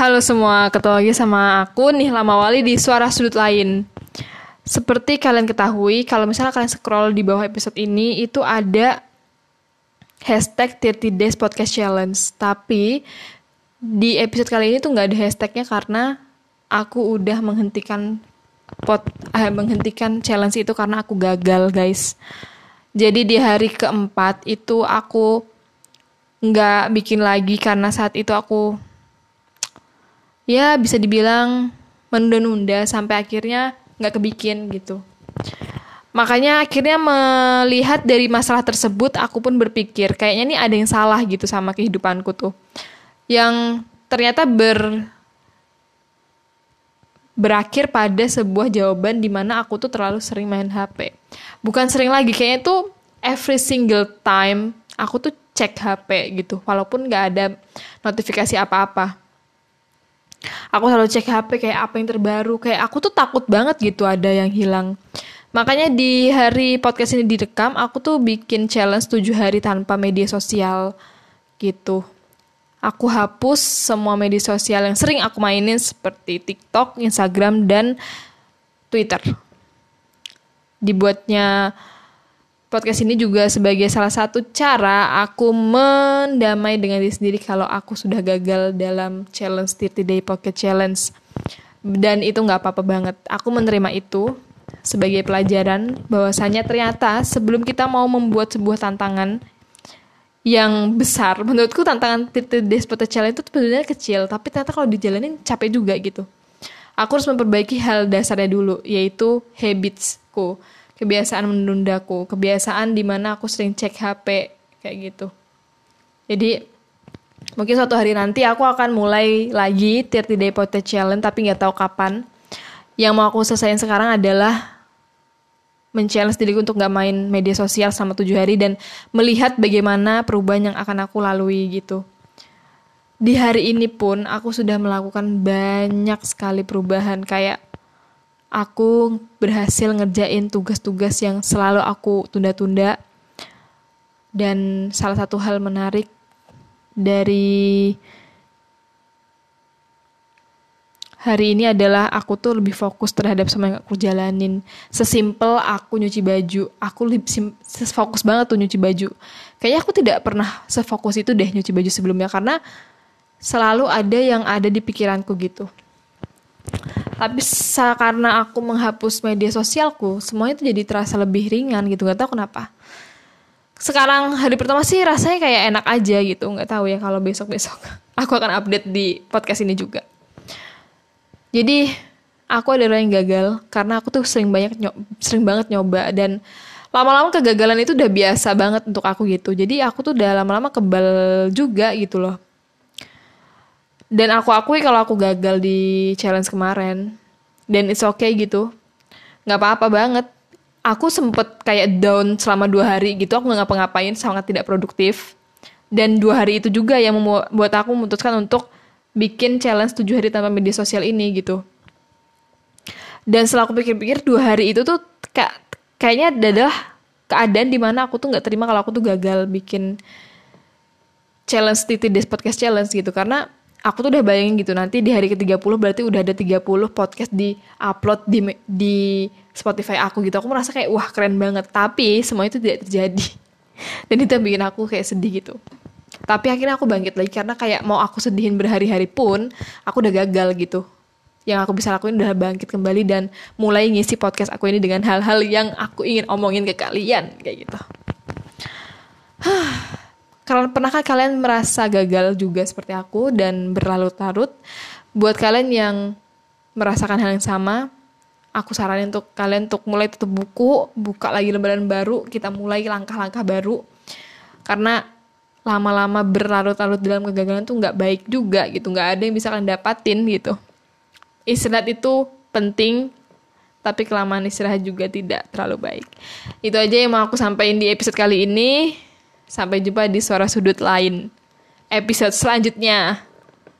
Halo semua, ketemu lagi sama aku nih Lama Wali di Suara Sudut Lain. Seperti kalian ketahui, kalau misalnya kalian scroll di bawah episode ini, itu ada hashtag 30 Days Podcast Challenge. Tapi di episode kali ini tuh nggak ada hashtagnya karena aku udah menghentikan pot, eh, menghentikan challenge itu karena aku gagal guys. Jadi di hari keempat itu aku nggak bikin lagi karena saat itu aku ya bisa dibilang menunda-nunda sampai akhirnya nggak kebikin gitu. Makanya akhirnya melihat dari masalah tersebut aku pun berpikir kayaknya nih ada yang salah gitu sama kehidupanku tuh. Yang ternyata ber berakhir pada sebuah jawaban di mana aku tuh terlalu sering main HP. Bukan sering lagi, kayaknya tuh every single time aku tuh cek HP gitu, walaupun nggak ada notifikasi apa-apa aku selalu cek HP kayak apa yang terbaru kayak aku tuh takut banget gitu ada yang hilang makanya di hari podcast ini direkam aku tuh bikin challenge 7 hari tanpa media sosial gitu aku hapus semua media sosial yang sering aku mainin seperti TikTok, Instagram, dan Twitter. Dibuatnya podcast ini juga sebagai salah satu cara aku mendamai dengan diri sendiri kalau aku sudah gagal dalam challenge 30 day pocket challenge. Dan itu nggak apa-apa banget. Aku menerima itu sebagai pelajaran bahwasanya ternyata sebelum kita mau membuat sebuah tantangan yang besar menurutku tantangan 30 days pocket challenge itu sebenarnya kecil tapi ternyata kalau dijalanin capek juga gitu. Aku harus memperbaiki hal dasarnya dulu yaitu habitsku kebiasaan menundaku, kebiasaan di mana aku sering cek HP kayak gitu. Jadi mungkin suatu hari nanti aku akan mulai lagi 30 day potato challenge tapi nggak tahu kapan. Yang mau aku selesaiin sekarang adalah men-challenge diriku untuk nggak main media sosial selama tujuh hari dan melihat bagaimana perubahan yang akan aku lalui gitu. Di hari ini pun aku sudah melakukan banyak sekali perubahan kayak aku berhasil ngerjain tugas-tugas yang selalu aku tunda-tunda. Dan salah satu hal menarik dari hari ini adalah aku tuh lebih fokus terhadap semua yang aku jalanin. Sesimpel aku nyuci baju, aku lebih fokus banget tuh nyuci baju. Kayaknya aku tidak pernah sefokus itu deh nyuci baju sebelumnya karena selalu ada yang ada di pikiranku gitu tapi karena aku menghapus media sosialku semuanya itu jadi terasa lebih ringan gitu nggak tahu kenapa. Sekarang hari pertama sih rasanya kayak enak aja gitu nggak tahu ya kalau besok besok aku akan update di podcast ini juga. Jadi aku adalah yang gagal karena aku tuh sering banyak sering banget nyoba dan lama-lama kegagalan itu udah biasa banget untuk aku gitu. Jadi aku tuh udah lama-lama kebal juga gitu loh dan aku akui kalau aku gagal di challenge kemarin. Dan it's okay gitu. Nggak apa-apa banget. Aku sempet kayak down selama dua hari gitu. Aku nggak ngapa-ngapain sangat tidak produktif. Dan dua hari itu juga yang membuat aku memutuskan untuk bikin challenge tujuh hari tanpa media sosial ini gitu. Dan setelah aku pikir-pikir dua hari itu tuh kayak kayaknya adalah keadaan di mana aku tuh nggak terima kalau aku tuh gagal bikin challenge titi des podcast challenge gitu. Karena aku tuh udah bayangin gitu nanti di hari ke-30 berarti udah ada 30 podcast di upload di di Spotify aku gitu. Aku merasa kayak wah keren banget. Tapi semua itu tidak terjadi. Dan itu yang bikin aku kayak sedih gitu. Tapi akhirnya aku bangkit lagi karena kayak mau aku sedihin berhari-hari pun aku udah gagal gitu. Yang aku bisa lakuin udah bangkit kembali dan mulai ngisi podcast aku ini dengan hal-hal yang aku ingin omongin ke kalian kayak gitu. Kalau pernahkah kalian merasa gagal juga seperti aku dan berlarut-larut? Buat kalian yang merasakan hal yang sama, aku saranin untuk kalian untuk mulai tutup buku, buka lagi lembaran baru, kita mulai langkah-langkah baru. Karena lama-lama berlarut-larut dalam kegagalan tuh nggak baik juga gitu, nggak ada yang bisa kalian dapatin gitu. Istirahat itu penting, tapi kelamaan istirahat juga tidak terlalu baik. Itu aja yang mau aku sampaikan di episode kali ini. Sampai jumpa di suara sudut lain episode selanjutnya.